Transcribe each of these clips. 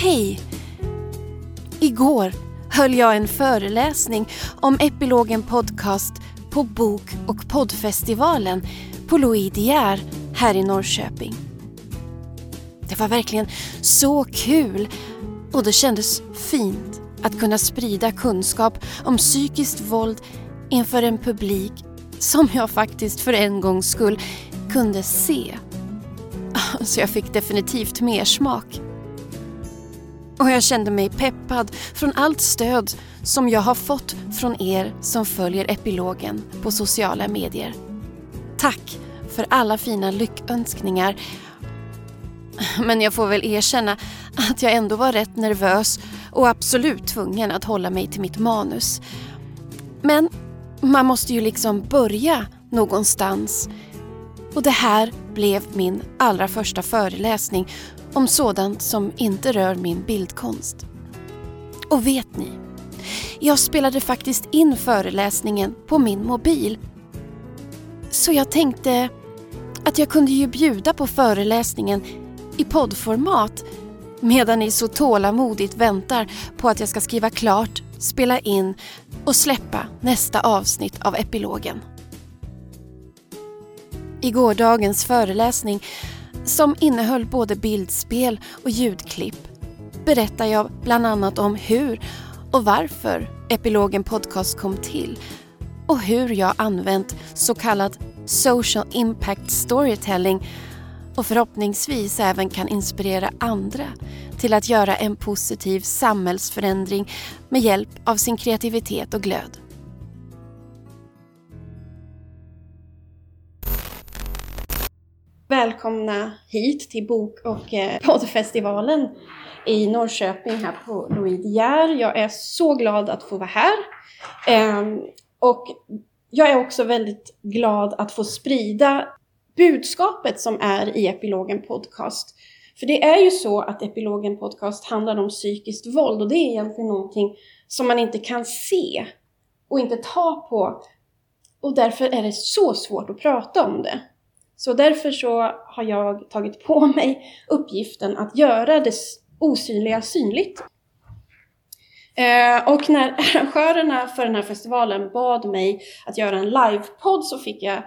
Hej! Igår höll jag en föreläsning om Epilogen Podcast på Bok och poddfestivalen på Louis De Geer här i Norrköping. Det var verkligen så kul och det kändes fint att kunna sprida kunskap om psykiskt våld inför en publik som jag faktiskt för en gångs skull kunde se. Så jag fick definitivt mer smak. Och jag kände mig peppad från allt stöd som jag har fått från er som följer epilogen på sociala medier. Tack för alla fina lyckönskningar. Men jag får väl erkänna att jag ändå var rätt nervös och absolut tvungen att hålla mig till mitt manus. Men man måste ju liksom börja någonstans. Och det här blev min allra första föreläsning om sådant som inte rör min bildkonst. Och vet ni? Jag spelade faktiskt in föreläsningen på min mobil. Så jag tänkte att jag kunde ju bjuda på föreläsningen i poddformat medan ni så tålamodigt väntar på att jag ska skriva klart, spela in och släppa nästa avsnitt av epilogen. I gårdagens föreläsning, som innehöll både bildspel och ljudklipp, berättar jag bland annat om hur och varför Epilogen Podcast kom till och hur jag använt så kallad social impact storytelling och förhoppningsvis även kan inspirera andra till att göra en positiv samhällsförändring med hjälp av sin kreativitet och glöd. Välkomna hit till Bok och eh, poddfestivalen i Norrköping här på Louis De Geer. Jag är så glad att få vara här. Ehm, och jag är också väldigt glad att få sprida budskapet som är i Epilogen Podcast. För det är ju så att Epilogen Podcast handlar om psykiskt våld och det är egentligen någonting som man inte kan se och inte ta på. Och därför är det så svårt att prata om det. Så därför så har jag tagit på mig uppgiften att göra det osynliga synligt. Eh, och när arrangörerna för den här festivalen bad mig att göra en livepodd så fick jag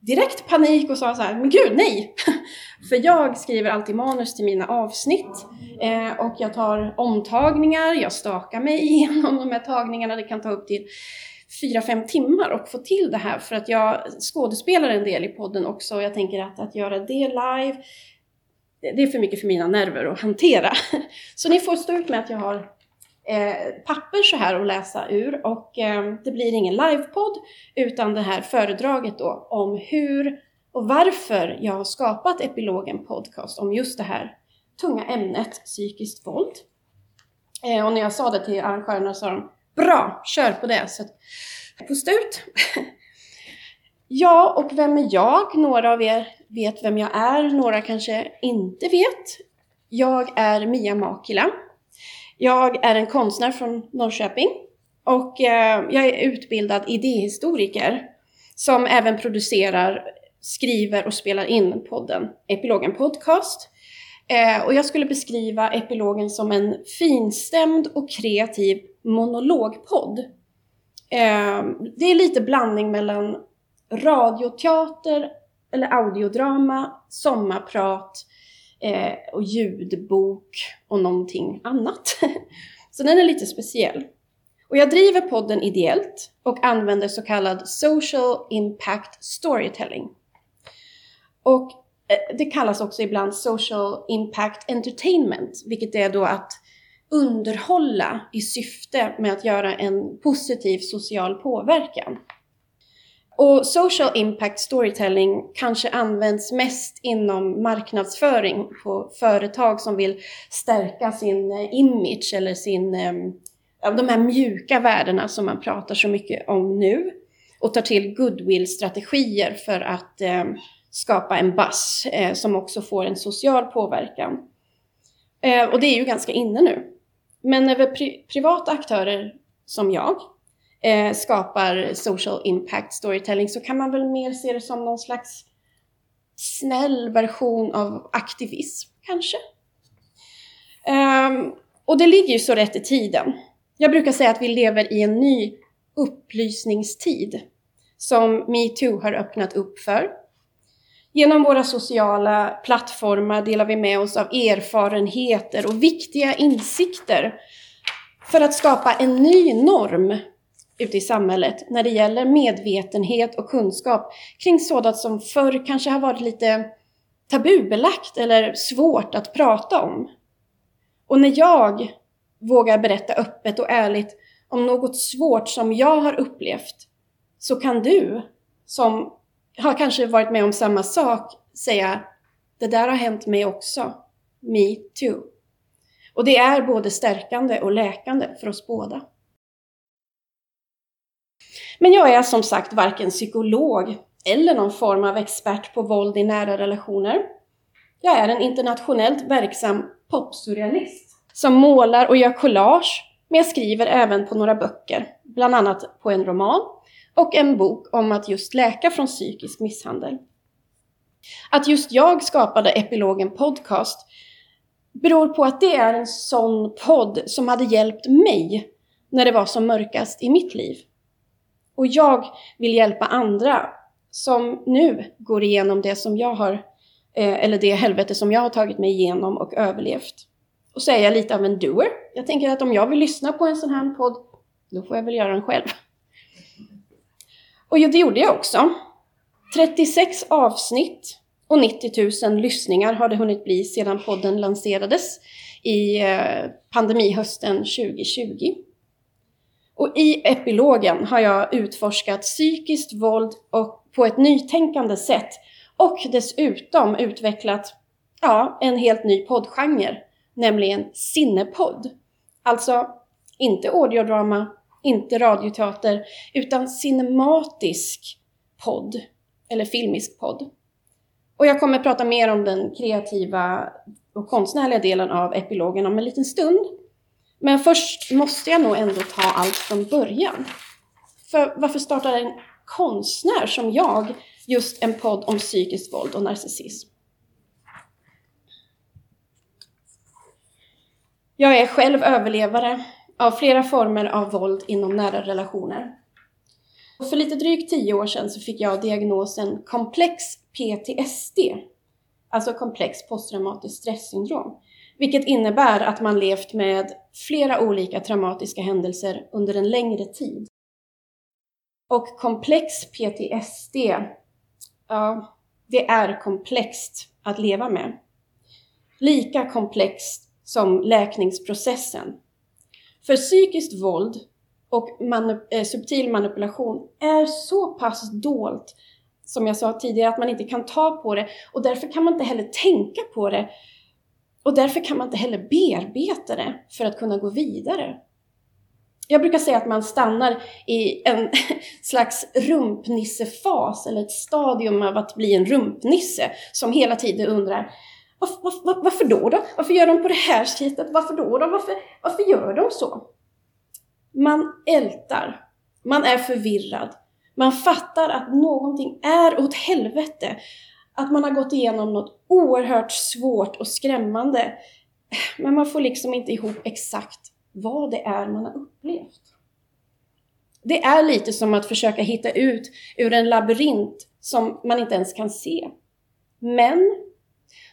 direkt panik och sa så här, men gud nej! För jag skriver alltid manus till mina avsnitt eh, och jag tar omtagningar, jag stakar mig igenom de här tagningarna, det kan ta upp till fyra fem timmar och få till det här för att jag skådespelar en del i podden också och jag tänker att, att göra det live, det är för mycket för mina nerver att hantera. Så ni får stå ut med att jag har eh, papper så här att läsa ur och eh, det blir ingen livepodd utan det här föredraget då om hur och varför jag har skapat Epilogen Podcast om just det här tunga ämnet psykiskt våld. Eh, och när jag sa det till arrangörerna sa de Bra, kör på det! Så pusta ut! ja, och vem är jag? Några av er vet vem jag är, några kanske inte vet. Jag är Mia Makila jag är en konstnär från Norrköping och eh, jag är utbildad idéhistoriker som även producerar, skriver och spelar in podden Epilogen Podcast. Eh, och jag skulle beskriva Epilogen som en finstämd och kreativ monologpodd. Eh, det är lite blandning mellan radioteater eller audiodrama, sommarprat, eh, och ljudbok och någonting annat. så den är lite speciell. Och jag driver podden ideellt och använder så kallad social impact storytelling. Och Eh, det kallas också ibland social impact entertainment, vilket är då att underhålla i syfte med att göra en positiv social påverkan. Och social impact storytelling kanske används mest inom marknadsföring på företag som vill stärka sin eh, image eller sin, ehm, de här mjuka värdena som man pratar så mycket om nu och tar till goodwill-strategier för att ehm, skapa en buzz eh, som också får en social påverkan. Eh, och det är ju ganska inne nu. Men när pri privata aktörer som jag eh, skapar social impact storytelling så kan man väl mer se det som någon slags snäll version av aktivism kanske. Ehm, och det ligger ju så rätt i tiden. Jag brukar säga att vi lever i en ny upplysningstid som metoo har öppnat upp för. Genom våra sociala plattformar delar vi med oss av erfarenheter och viktiga insikter för att skapa en ny norm ute i samhället när det gäller medvetenhet och kunskap kring sådant som förr kanske har varit lite tabubelagt eller svårt att prata om. Och när jag vågar berätta öppet och ärligt om något svårt som jag har upplevt så kan du som har kanske varit med om samma sak säga det där har hänt mig också. Me too. Och det är både stärkande och läkande för oss båda. Men jag är som sagt varken psykolog eller någon form av expert på våld i nära relationer. Jag är en internationellt verksam popsurrealist som målar och gör collage, men jag skriver även på några böcker, bland annat på en roman och en bok om att just läka från psykisk misshandel. Att just jag skapade Epilogen Podcast beror på att det är en sån podd som hade hjälpt mig när det var som mörkast i mitt liv. Och jag vill hjälpa andra som nu går igenom det som jag har, eh, eller det helvete som jag har tagit mig igenom och överlevt. Och så är jag lite av en doer. Jag tänker att om jag vill lyssna på en sån här podd, då får jag väl göra den själv. Och det gjorde jag också. 36 avsnitt och 90 000 lyssningar har det hunnit bli sedan podden lanserades i eh, pandemihösten 2020. Och i epilogen har jag utforskat psykiskt våld och på ett nytänkande sätt och dessutom utvecklat ja, en helt ny poddgenre, nämligen sinnepodd. Alltså inte audiodrama, inte radioteater, utan cinematisk podd, eller filmisk podd. Och jag kommer prata mer om den kreativa och konstnärliga delen av epilogen om en liten stund. Men först måste jag nog ändå ta allt från början. För varför startar en konstnär som jag just en podd om psykiskt våld och narcissism? Jag är själv överlevare av flera former av våld inom nära relationer. För lite drygt tio år sedan så fick jag diagnosen komplex PTSD, alltså komplex posttraumatiskt stresssyndrom, vilket innebär att man levt med flera olika traumatiska händelser under en längre tid. Och komplex PTSD, ja, det är komplext att leva med. Lika komplext som läkningsprocessen. För psykiskt våld och manu eh, subtil manipulation är så pass dolt, som jag sa tidigare, att man inte kan ta på det och därför kan man inte heller tänka på det och därför kan man inte heller bearbeta det för att kunna gå vidare. Jag brukar säga att man stannar i en slags rumpnissefas eller ett stadium av att bli en rumpnisse som hela tiden undrar varför, var, varför då, då? Varför gör de på det här sättet? Varför då? då? Varför, varför gör de så? Man ältar. Man är förvirrad. Man fattar att någonting är åt helvete. Att man har gått igenom något oerhört svårt och skrämmande. Men man får liksom inte ihop exakt vad det är man har upplevt. Det är lite som att försöka hitta ut ur en labyrint som man inte ens kan se. Men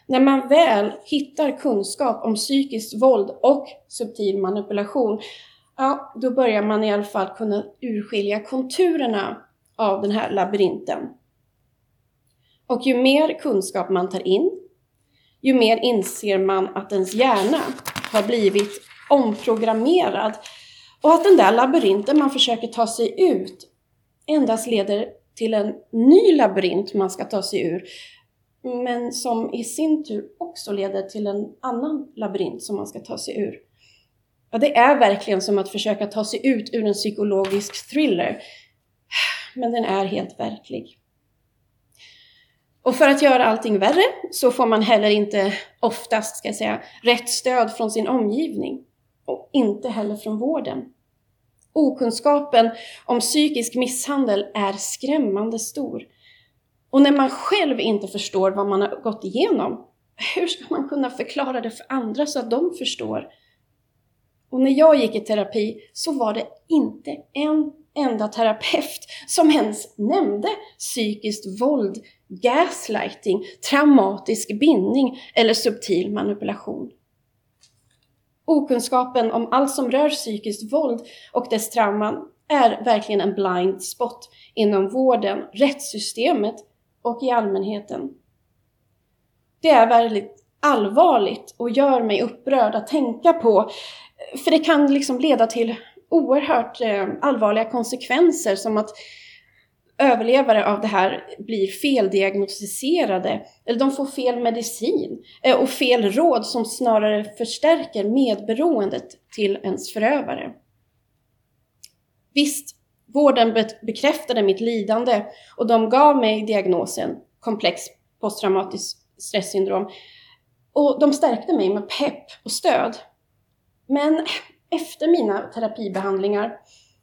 när man väl hittar kunskap om psykiskt våld och subtil manipulation, ja, då börjar man i alla fall kunna urskilja konturerna av den här labyrinten. Och ju mer kunskap man tar in, ju mer inser man att ens hjärna har blivit omprogrammerad och att den där labyrinten man försöker ta sig ut endast leder till en ny labyrint man ska ta sig ur men som i sin tur också leder till en annan labyrint som man ska ta sig ur. Ja, det är verkligen som att försöka ta sig ut ur en psykologisk thriller. Men den är helt verklig. Och för att göra allting värre så får man heller inte oftast, ska jag säga, rätt stöd från sin omgivning. Och inte heller från vården. Okunskapen om psykisk misshandel är skrämmande stor. Och när man själv inte förstår vad man har gått igenom, hur ska man kunna förklara det för andra så att de förstår? Och när jag gick i terapi så var det inte en enda terapeut som ens nämnde psykiskt våld, gaslighting, traumatisk bindning eller subtil manipulation. Okunskapen om allt som rör psykiskt våld och dess trauman är verkligen en blind spot inom vården, rättssystemet och i allmänheten. Det är väldigt allvarligt och gör mig upprörd att tänka på, för det kan liksom leda till oerhört eh, allvarliga konsekvenser som att överlevare av det här blir feldiagnostiserade, eller de får fel medicin eh, och fel råd som snarare förstärker medberoendet till ens förövare. Visst, vården bekräftade mitt lidande och de gav mig diagnosen komplex posttraumatiskt stresssyndrom och de stärkte mig med pepp och stöd. Men efter mina terapibehandlingar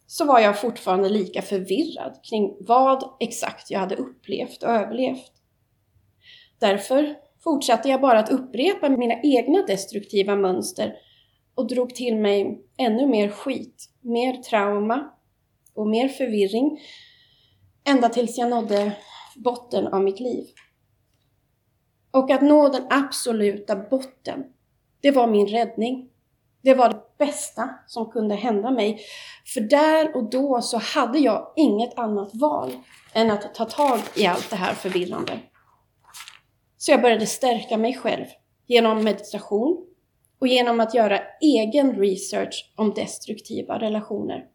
så var jag fortfarande lika förvirrad kring vad exakt jag hade upplevt och överlevt. Därför fortsatte jag bara att upprepa mina egna destruktiva mönster och drog till mig ännu mer skit, mer trauma och mer förvirring ända tills jag nådde botten av mitt liv. Och att nå den absoluta botten, det var min räddning. Det var det bästa som kunde hända mig. För där och då så hade jag inget annat val än att ta tag i allt det här förvirrande. Så jag började stärka mig själv genom meditation och genom att göra egen research om destruktiva relationer.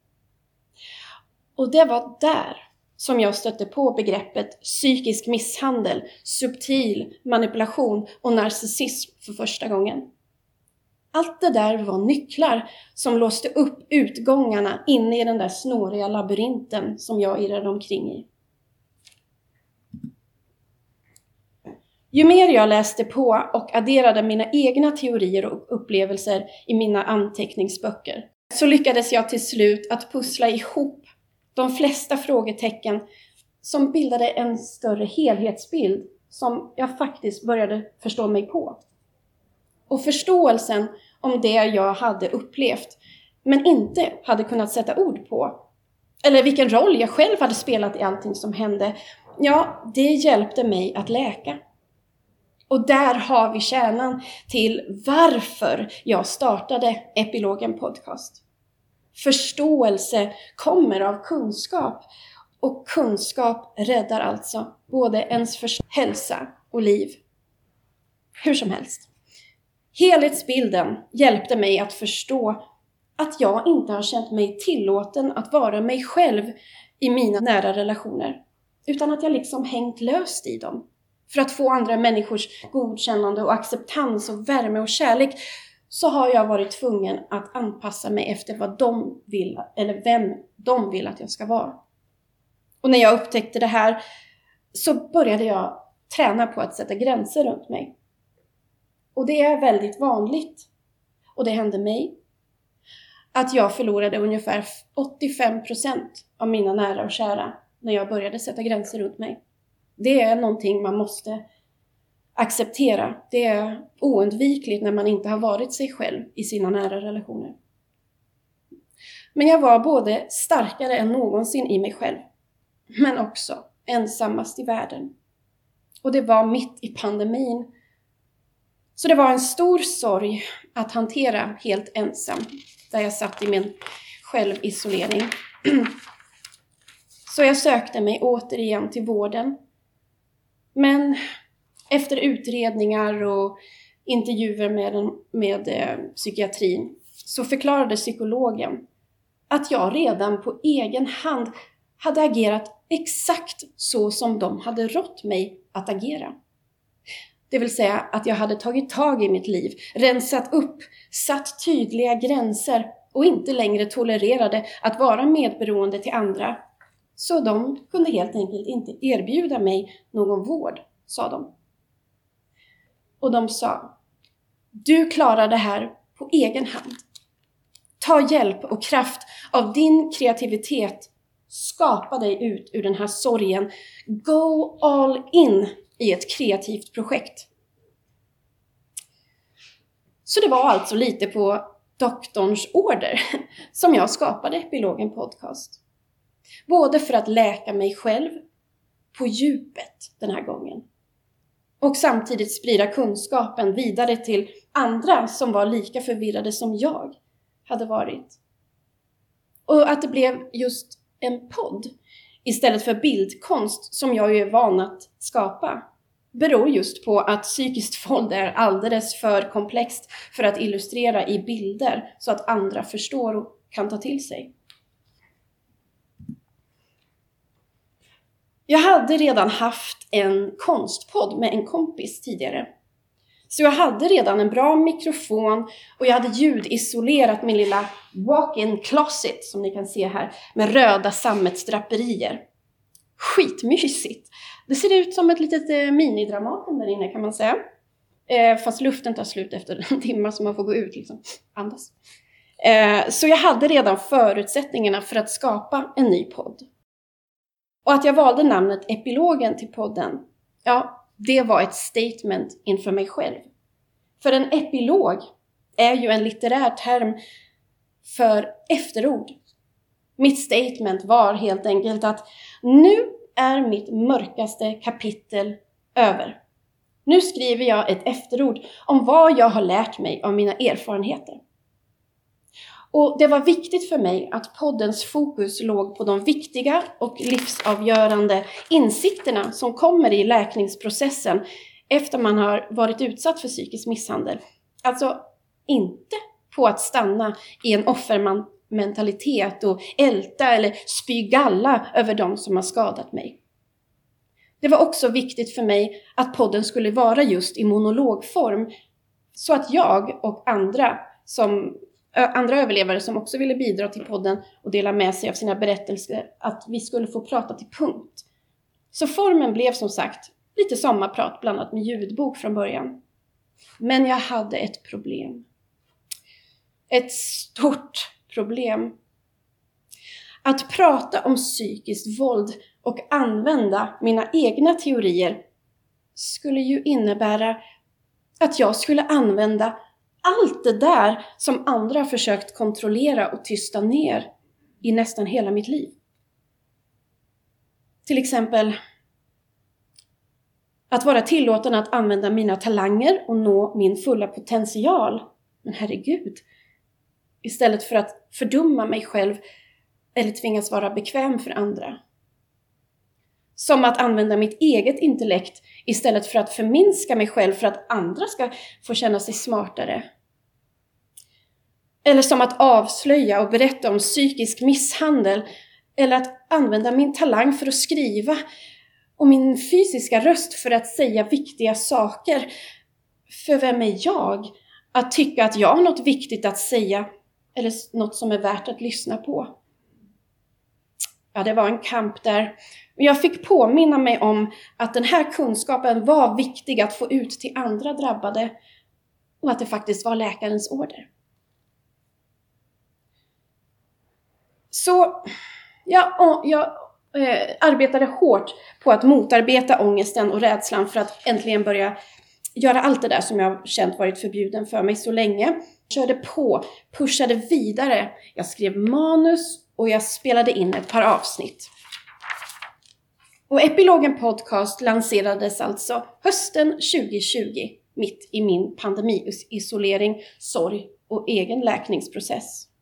Och det var där som jag stötte på begreppet psykisk misshandel, subtil manipulation och narcissism för första gången. Allt det där var nycklar som låste upp utgångarna inne i den där snåriga labyrinten som jag irrade omkring i. Ju mer jag läste på och adderade mina egna teorier och upplevelser i mina anteckningsböcker så lyckades jag till slut att pussla ihop de flesta frågetecken som bildade en större helhetsbild som jag faktiskt började förstå mig på. Och förståelsen om det jag hade upplevt, men inte hade kunnat sätta ord på, eller vilken roll jag själv hade spelat i allting som hände, ja, det hjälpte mig att läka. Och där har vi kärnan till varför jag startade Epilogen Podcast. Förståelse kommer av kunskap och kunskap räddar alltså både ens hälsa och liv. Hur som helst. Helhetsbilden hjälpte mig att förstå att jag inte har känt mig tillåten att vara mig själv i mina nära relationer, utan att jag liksom hängt löst i dem. För att få andra människors godkännande och acceptans och värme och kärlek så har jag varit tvungen att anpassa mig efter vad de vill, eller vem de vill att jag ska vara. Och när jag upptäckte det här så började jag träna på att sätta gränser runt mig. Och det är väldigt vanligt, och det hände mig, att jag förlorade ungefär 85% av mina nära och kära när jag började sätta gränser runt mig. Det är någonting man måste acceptera. Det är oundvikligt när man inte har varit sig själv i sina nära relationer. Men jag var både starkare än någonsin i mig själv, men också ensammast i världen. Och det var mitt i pandemin. Så det var en stor sorg att hantera helt ensam, där jag satt i min självisolering. Så jag sökte mig återigen till vården. Men efter utredningar och intervjuer med, med eh, psykiatrin så förklarade psykologen att jag redan på egen hand hade agerat exakt så som de hade rått mig att agera. Det vill säga att jag hade tagit tag i mitt liv, rensat upp, satt tydliga gränser och inte längre tolererade att vara medberoende till andra. Så de kunde helt enkelt inte erbjuda mig någon vård, sa de. Och de sa, du klarar det här på egen hand. Ta hjälp och kraft av din kreativitet. Skapa dig ut ur den här sorgen. Go all in i ett kreativt projekt. Så det var alltså lite på doktorns order som jag skapade Epilogen Podcast. Både för att läka mig själv på djupet den här gången och samtidigt sprida kunskapen vidare till andra som var lika förvirrade som jag hade varit. Och att det blev just en podd istället för bildkonst som jag ju är van att skapa beror just på att psykiskt våld är alldeles för komplext för att illustrera i bilder så att andra förstår och kan ta till sig. Jag hade redan haft en konstpodd med en kompis tidigare. Så jag hade redan en bra mikrofon och jag hade ljudisolerat min lilla walk-in closet som ni kan se här med röda sammetsdraperier. Skitmysigt! Det ser ut som ett litet eh, minidramaten där inne kan man säga. Eh, fast luften tar slut efter en timme så man får gå ut liksom, andas. Eh, så jag hade redan förutsättningarna för att skapa en ny podd. Och att jag valde namnet Epilogen till podden, ja, det var ett statement inför mig själv. För en epilog är ju en litterär term för efterord. Mitt statement var helt enkelt att nu är mitt mörkaste kapitel över. Nu skriver jag ett efterord om vad jag har lärt mig av mina erfarenheter. Och det var viktigt för mig att poddens fokus låg på de viktiga och livsavgörande insikterna som kommer i läkningsprocessen efter man har varit utsatt för psykisk misshandel. Alltså inte på att stanna i en offermentalitet och älta eller spy galla över de som har skadat mig. Det var också viktigt för mig att podden skulle vara just i monologform så att jag och andra som andra överlevare som också ville bidra till podden och dela med sig av sina berättelser, att vi skulle få prata till punkt. Så formen blev som sagt lite sommarprat blandat med ljudbok från början. Men jag hade ett problem. Ett stort problem. Att prata om psykiskt våld och använda mina egna teorier skulle ju innebära att jag skulle använda allt det där som andra har försökt kontrollera och tysta ner i nästan hela mitt liv. Till exempel att vara tillåten att använda mina talanger och nå min fulla potential. Men herregud, istället för att fördumma mig själv eller tvingas vara bekväm för andra. Som att använda mitt eget intellekt istället för att förminska mig själv för att andra ska få känna sig smartare. Eller som att avslöja och berätta om psykisk misshandel. Eller att använda min talang för att skriva och min fysiska röst för att säga viktiga saker. För vem är jag att tycka att jag har något viktigt att säga eller något som är värt att lyssna på? Ja, det var en kamp där. Jag fick påminna mig om att den här kunskapen var viktig att få ut till andra drabbade och att det faktiskt var läkarens order. Så jag, jag eh, arbetade hårt på att motarbeta ångesten och rädslan för att äntligen börja göra allt det där som jag känt varit förbjuden för mig så länge. Körde på, pushade vidare. Jag skrev manus och jag spelade in ett par avsnitt. Och Epilogen Podcast lanserades alltså hösten 2020, mitt i min pandemiisolering, sorg och egen läkningsprocess.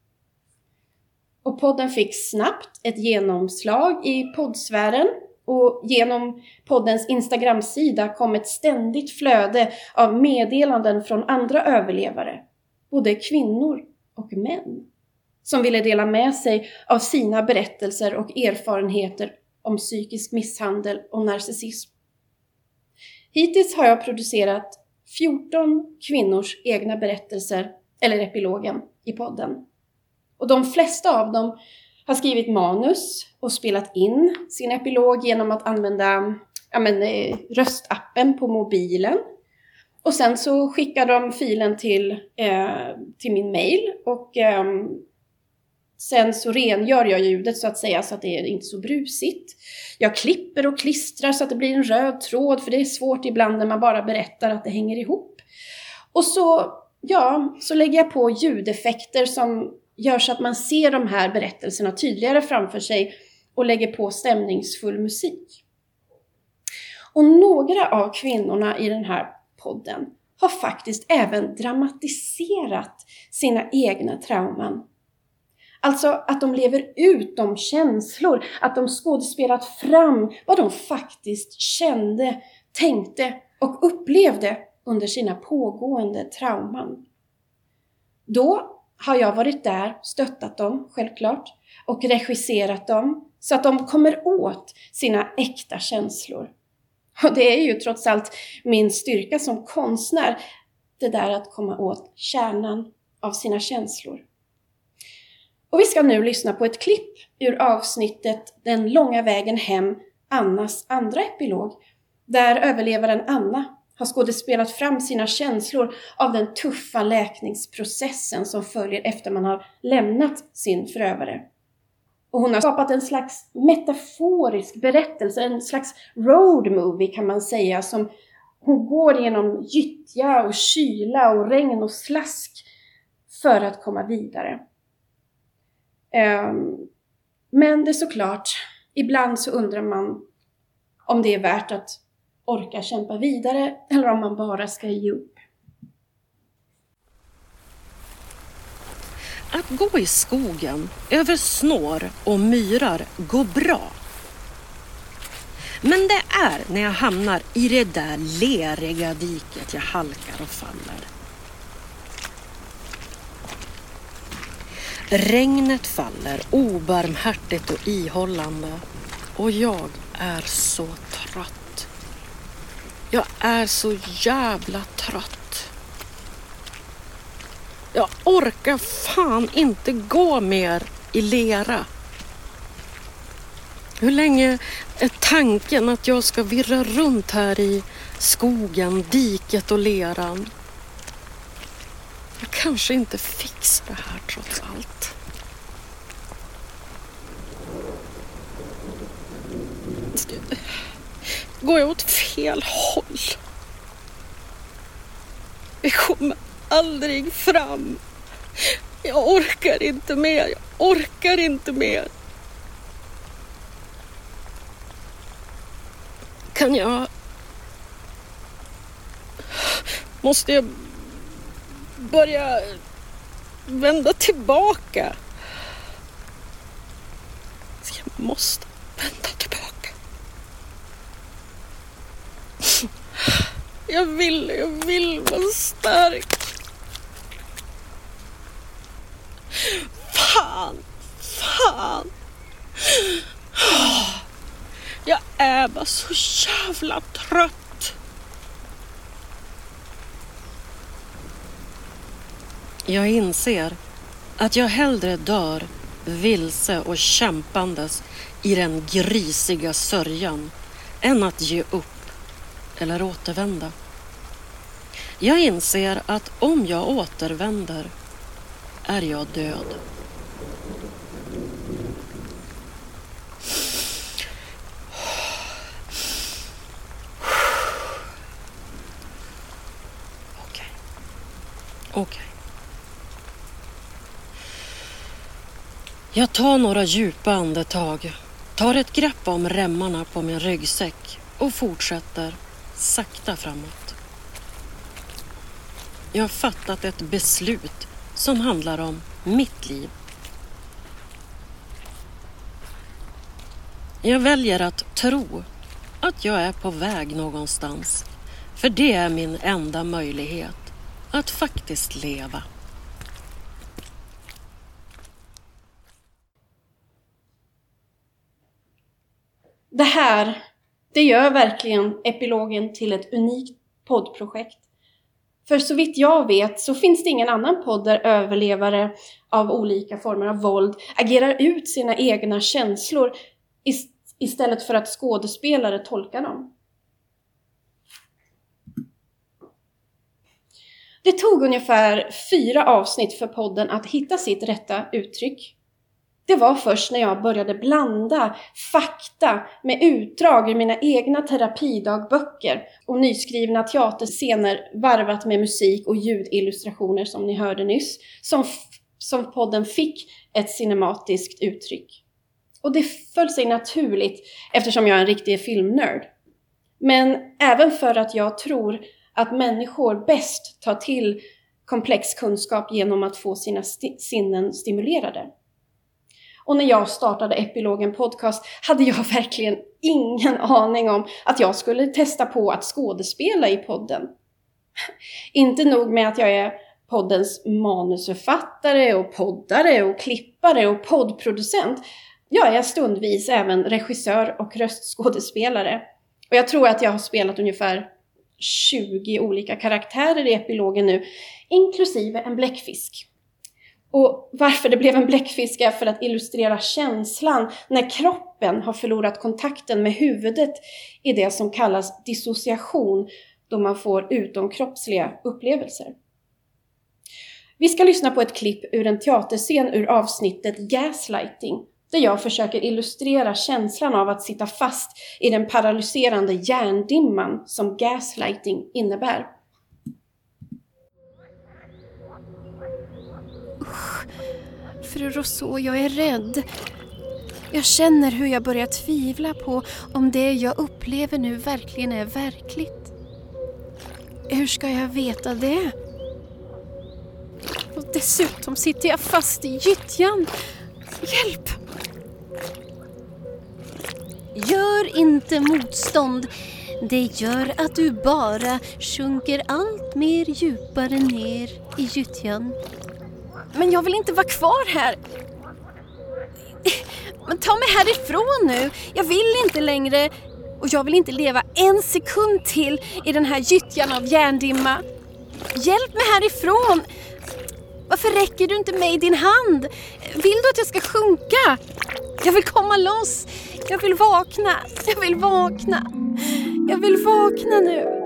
Och podden fick snabbt ett genomslag i poddsfären och genom poddens Instagram-sida kom ett ständigt flöde av meddelanden från andra överlevare, både kvinnor och män, som ville dela med sig av sina berättelser och erfarenheter om psykisk misshandel och narcissism. Hittills har jag producerat 14 kvinnors egna berättelser, eller epilogen, i podden. Och de flesta av dem har skrivit manus och spelat in sin epilog genom att använda ja, men, eh, röstappen på mobilen. Och sen så skickar de filen till, eh, till min mail och eh, sen så rengör jag ljudet så att säga så att det är inte så brusigt. Jag klipper och klistrar så att det blir en röd tråd för det är svårt ibland när man bara berättar att det hänger ihop. Och så ja, så lägger jag på ljudeffekter som gör så att man ser de här berättelserna tydligare framför sig och lägger på stämningsfull musik. Och några av kvinnorna i den här podden har faktiskt även dramatiserat sina egna trauman. Alltså att de lever ut de känslor, att de skådespelat fram vad de faktiskt kände, tänkte och upplevde under sina pågående trauman. Då har jag varit där, stöttat dem självklart, och regisserat dem så att de kommer åt sina äkta känslor. Och det är ju trots allt min styrka som konstnär, det där att komma åt kärnan av sina känslor. Och vi ska nu lyssna på ett klipp ur avsnittet Den långa vägen hem, Annas andra epilog, där överlevaren Anna har skådespelat fram sina känslor av den tuffa läkningsprocessen som följer efter man har lämnat sin förövare. Och hon har skapat en slags metaforisk berättelse, en slags road movie kan man säga, som hon går genom gyttja och kyla och regn och slask för att komma vidare. Ehm, men det är såklart, ibland så undrar man om det är värt att orkar kämpa vidare eller om man bara ska ge upp. Att gå i skogen, över snår och myrar går bra. Men det är när jag hamnar i det där leriga diket jag halkar och faller. Regnet faller obarmhärtigt och ihållande och jag är så trött. Jag är så jävla trött. Jag orkar fan inte gå mer i lera. Hur länge är tanken att jag ska virra runt här i skogen, diket och leran? Jag kanske inte fixar det här trots allt. Går jag åt fel håll? Vi kommer aldrig fram. Jag orkar inte mer. Jag orkar inte mer. Kan jag... Måste jag börja vända tillbaka? Jag måste vända tillbaka. Jag vill, jag vill vara stark. Fan, fan. Jag är bara så jävla trött. Jag inser att jag hellre dör vilse och kämpandes i den grisiga sörjan än att ge upp eller återvända. Jag inser att om jag återvänder är jag död. Okej. Okej. Jag tar några djupa andetag, tar ett grepp om remmarna på min ryggsäck och fortsätter sakta framåt. Jag har fattat ett beslut som handlar om mitt liv. Jag väljer att tro att jag är på väg någonstans. För det är min enda möjlighet att faktiskt leva. Det här, det gör verkligen epilogen till ett unikt poddprojekt. För så vitt jag vet så finns det ingen annan podd där överlevare av olika former av våld agerar ut sina egna känslor istället för att skådespelare tolkar dem. Det tog ungefär fyra avsnitt för podden att hitta sitt rätta uttryck. Det var först när jag började blanda fakta med utdrag ur mina egna terapidagböcker och nyskrivna teaterscener varvat med musik och ljudillustrationer som ni hörde nyss, som, som podden fick ett cinematiskt uttryck. Och det föll sig naturligt eftersom jag är en riktig filmnörd. Men även för att jag tror att människor bäst tar till komplex kunskap genom att få sina st sinnen stimulerade. Och när jag startade Epilogen Podcast hade jag verkligen ingen aning om att jag skulle testa på att skådespela i podden. Inte nog med att jag är poddens manusförfattare och poddare och klippare och poddproducent. Jag är stundvis även regissör och röstskådespelare. Och jag tror att jag har spelat ungefär 20 olika karaktärer i epilogen nu, inklusive en bläckfisk. Och varför det blev en bläckfisk är för att illustrera känslan när kroppen har förlorat kontakten med huvudet i det som kallas dissociation, då man får utomkroppsliga upplevelser. Vi ska lyssna på ett klipp ur en teaterscen ur avsnittet Gaslighting, där jag försöker illustrera känslan av att sitta fast i den paralyserande hjärndimman som gaslighting innebär. Usch, fru Rousseau, jag är rädd. Jag känner hur jag börjar tvivla på om det jag upplever nu verkligen är verkligt. Hur ska jag veta det? Och dessutom sitter jag fast i gyttjan. Hjälp! Gör inte motstånd. Det gör att du bara sjunker allt mer djupare ner i gyttjan. Men jag vill inte vara kvar här. Men ta mig härifrån nu. Jag vill inte längre. Och jag vill inte leva en sekund till i den här gyttjan av järndimma. Hjälp mig härifrån. Varför räcker du inte mig din hand? Vill du att jag ska sjunka? Jag vill komma loss. Jag vill vakna. Jag vill vakna. Jag vill vakna nu.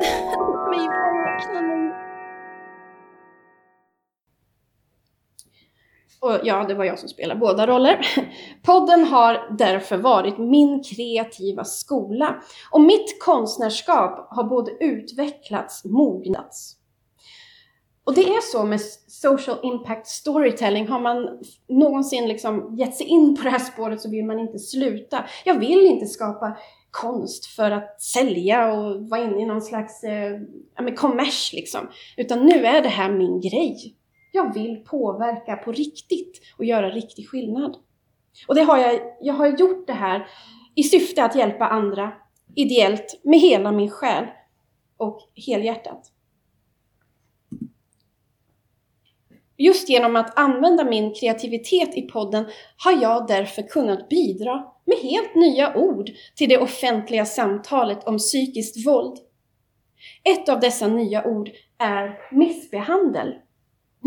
Och ja, det var jag som spelade båda roller. Podden har därför varit min kreativa skola och mitt konstnärskap har både utvecklats, mognats. Och det är så med social impact storytelling, har man någonsin liksom gett sig in på det här spåret så vill man inte sluta. Jag vill inte skapa konst för att sälja och vara inne i någon slags eh, ja, kommers liksom. Utan nu är det här min grej. Jag vill påverka på riktigt och göra riktig skillnad. Och det har jag, jag har gjort det här i syfte att hjälpa andra ideellt med hela min själ och helhjärtat. Just genom att använda min kreativitet i podden har jag därför kunnat bidra med helt nya ord till det offentliga samtalet om psykiskt våld. Ett av dessa nya ord är missbehandel.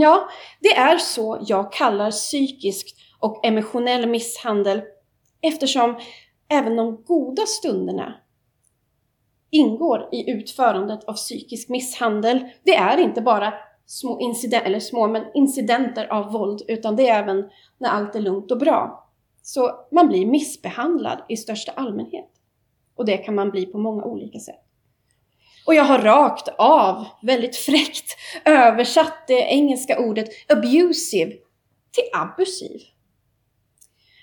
Ja, det är så jag kallar psykisk och emotionell misshandel eftersom även de goda stunderna ingår i utförandet av psykisk misshandel. Det är inte bara små incidenter, eller små, men incidenter av våld, utan det är även när allt är lugnt och bra. Så man blir missbehandlad i största allmänhet. Och det kan man bli på många olika sätt. Och jag har rakt av, väldigt fräckt, översatt det engelska ordet abusive till abusiv.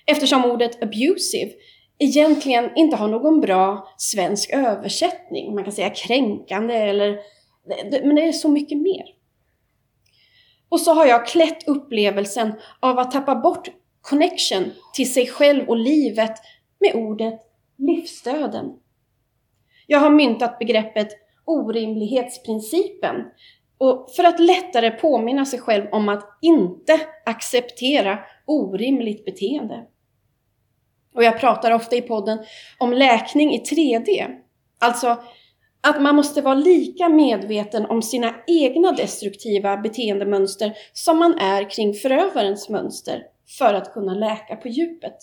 Eftersom ordet abusive egentligen inte har någon bra svensk översättning. Man kan säga kränkande eller... Men det är så mycket mer. Och så har jag klätt upplevelsen av att tappa bort connection till sig själv och livet med ordet livsdöden. Jag har myntat begreppet orimlighetsprincipen och för att lättare påminna sig själv om att inte acceptera orimligt beteende. Och jag pratar ofta i podden om läkning i 3D. Alltså att man måste vara lika medveten om sina egna destruktiva beteendemönster som man är kring förövarens mönster för att kunna läka på djupet.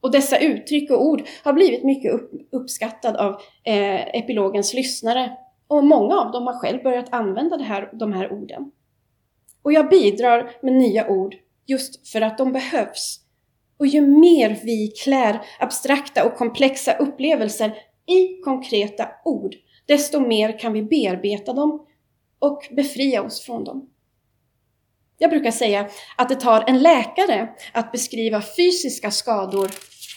Och dessa uttryck och ord har blivit mycket upp, uppskattad av eh, epilogens lyssnare och många av dem har själv börjat använda det här, de här orden. Och jag bidrar med nya ord just för att de behövs Och ju mer vi klär abstrakta och komplexa upplevelser i konkreta ord, desto mer kan vi bearbeta dem och befria oss från dem. Jag brukar säga att det tar en läkare att beskriva fysiska skador,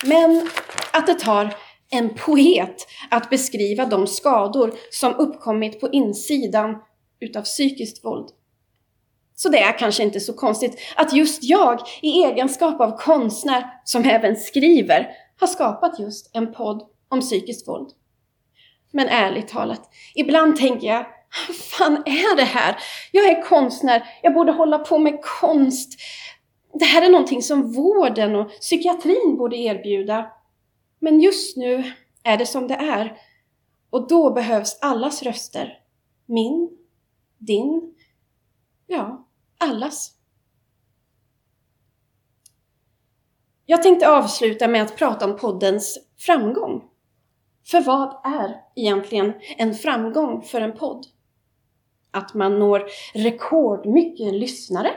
men att det tar en poet att beskriva de skador som uppkommit på insidan utav psykiskt våld. Så det är kanske inte så konstigt att just jag i egenskap av konstnär som även skriver har skapat just en podd om psykiskt våld. Men ärligt talat, ibland tänker jag, vad fan är det här? Jag är konstnär, jag borde hålla på med konst. Det här är någonting som vården och psykiatrin borde erbjuda. Men just nu är det som det är. Och då behövs allas röster. Min, din, ja, allas. Jag tänkte avsluta med att prata om poddens framgång. För vad är egentligen en framgång för en podd? Att man når rekordmycket lyssnare?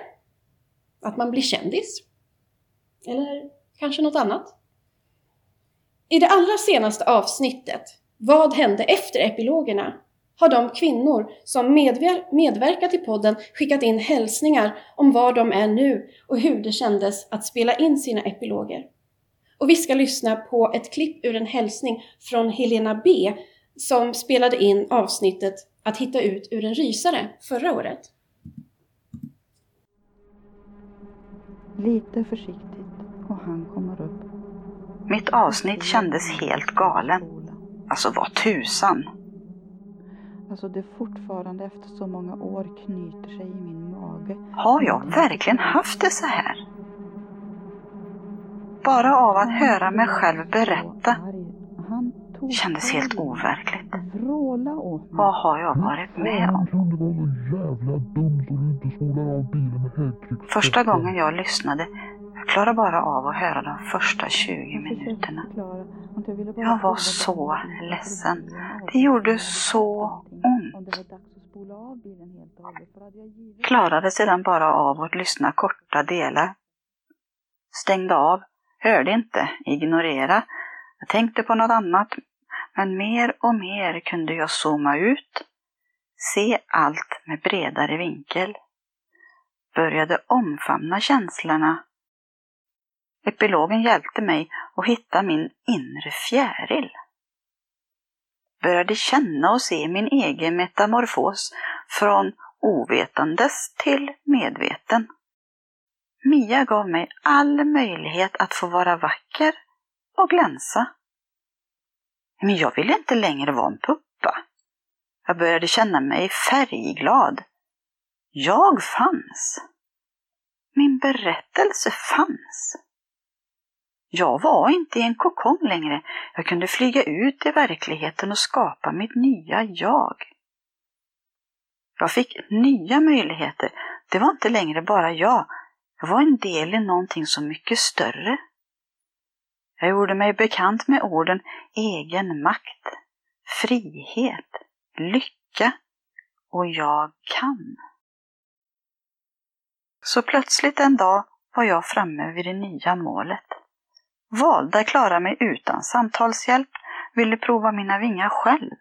Att man blir kändis? Eller kanske något annat? I det allra senaste avsnittet, Vad hände efter epilogerna? har de kvinnor som medver medverkat i podden skickat in hälsningar om var de är nu och hur det kändes att spela in sina epiloger. Och vi ska lyssna på ett klipp ur en hälsning från Helena B som spelade in avsnittet Att hitta ut ur en rysare förra året. Lite försiktigt och han kommer upp. Mitt avsnitt kändes helt galen. Alltså vad tusan. Alltså det fortfarande efter så många år knyter sig i min mage. Har jag verkligen haft det så här? Bara av att höra mig själv berätta kändes helt overkligt. Vad har jag varit med om? Första gången jag lyssnade, jag klarade bara av att höra de första 20 minuterna. Jag var så ledsen. Det gjorde så ont. Klarade sedan bara av att lyssna korta delar. Stängde av, hörde inte, ignorera. Jag tänkte på något annat, men mer och mer kunde jag zooma ut, se allt med bredare vinkel. Började omfamna känslorna. Epilogen hjälpte mig att hitta min inre fjäril. Började känna och se min egen metamorfos från ovetandes till medveten. Mia gav mig all möjlighet att få vara vacker och glänsa. Men jag ville inte längre vara en puppa. Jag började känna mig färgglad. Jag fanns. Min berättelse fanns. Jag var inte i en kokong längre. Jag kunde flyga ut i verkligheten och skapa mitt nya jag. Jag fick nya möjligheter. Det var inte längre bara jag. Jag var en del i någonting så mycket större. Jag gjorde mig bekant med orden egen makt, frihet, lycka och jag kan. Så plötsligt en dag var jag framme vid det nya målet. Valde att klara mig utan samtalshjälp, ville prova mina vingar själv.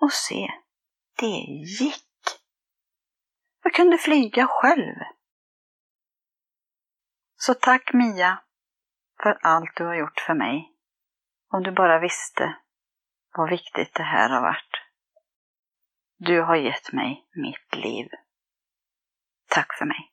Och se, det gick. Jag kunde flyga själv. Så tack Mia för allt du har gjort för mig. Om du bara visste vad viktigt det här har varit. Du har gett mig mitt liv. Tack för mig.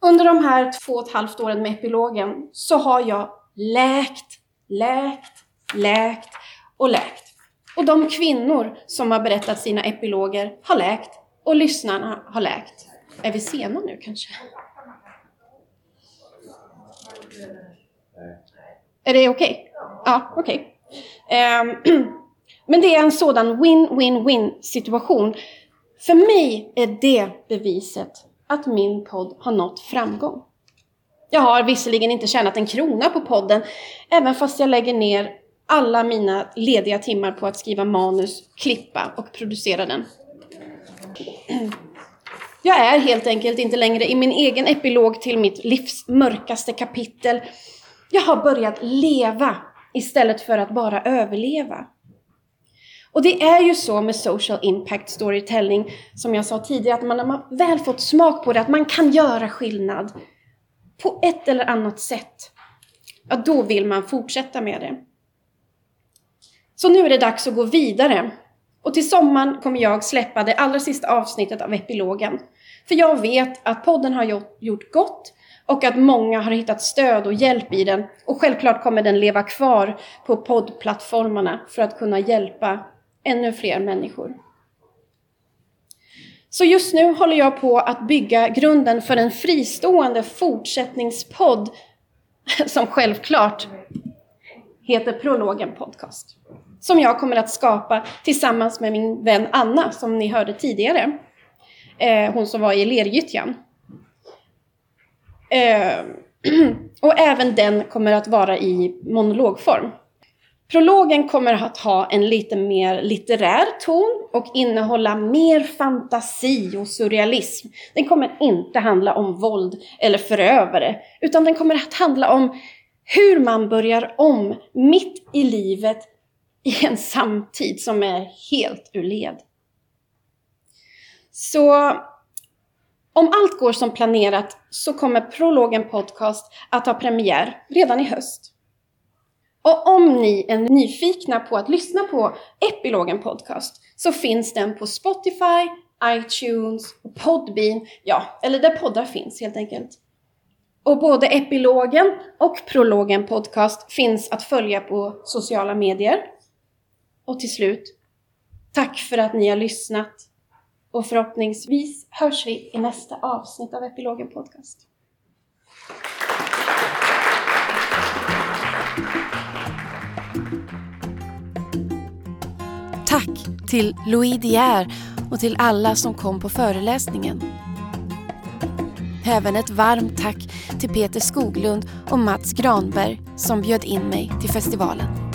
Under de här två och ett halvt åren med epilogen så har jag läkt, läkt, läkt och läkt. Och de kvinnor som har berättat sina epiloger har läkt och lyssnarna har läkt. Är vi sena nu kanske? Är det okej? Okay? Ja, okej. Okay. Um, ehm, men det är en sådan win-win-win situation. För mig är det beviset att min podd har nått framgång. Jag har visserligen inte tjänat en krona på podden, även fast jag lägger ner alla mina lediga timmar på att skriva manus, klippa och producera den. Jag är helt enkelt inte längre i min egen epilog till mitt livs mörkaste kapitel. Jag har börjat leva istället för att bara överleva. Och det är ju så med social impact storytelling, som jag sa tidigare, att man har väl fått smak på det, att man kan göra skillnad på ett eller annat sätt. Ja, då vill man fortsätta med det. Så nu är det dags att gå vidare. Och till sommaren kommer jag släppa det allra sista avsnittet av epilogen. För jag vet att podden har gjort gott och att många har hittat stöd och hjälp i den. Och självklart kommer den leva kvar på poddplattformarna för att kunna hjälpa ännu fler människor. Så just nu håller jag på att bygga grunden för en fristående fortsättningspodd som självklart heter Prologen Podcast. Som jag kommer att skapa tillsammans med min vän Anna som ni hörde tidigare. Eh, hon som var i Lergyttjan. Eh, och även den kommer att vara i monologform. Prologen kommer att ha en lite mer litterär ton och innehålla mer fantasi och surrealism. Den kommer inte handla om våld eller förövare, utan den kommer att handla om hur man börjar om mitt i livet i en samtid som är helt ur led. Så om allt går som planerat så kommer Prologen Podcast att ha premiär redan i höst. Och om ni är nyfikna på att lyssna på Epilogen Podcast så finns den på Spotify, iTunes och Podbean, ja, eller där poddar finns helt enkelt. Och både Epilogen och Prologen Podcast finns att följa på sociala medier. Och till slut, tack för att ni har lyssnat. Och förhoppningsvis hörs vi i nästa avsnitt av Epilogen Podcast. Tack till Louis Dier och till alla som kom på föreläsningen. Även ett varmt tack till Peter Skoglund och Mats Granberg som bjöd in mig till festivalen.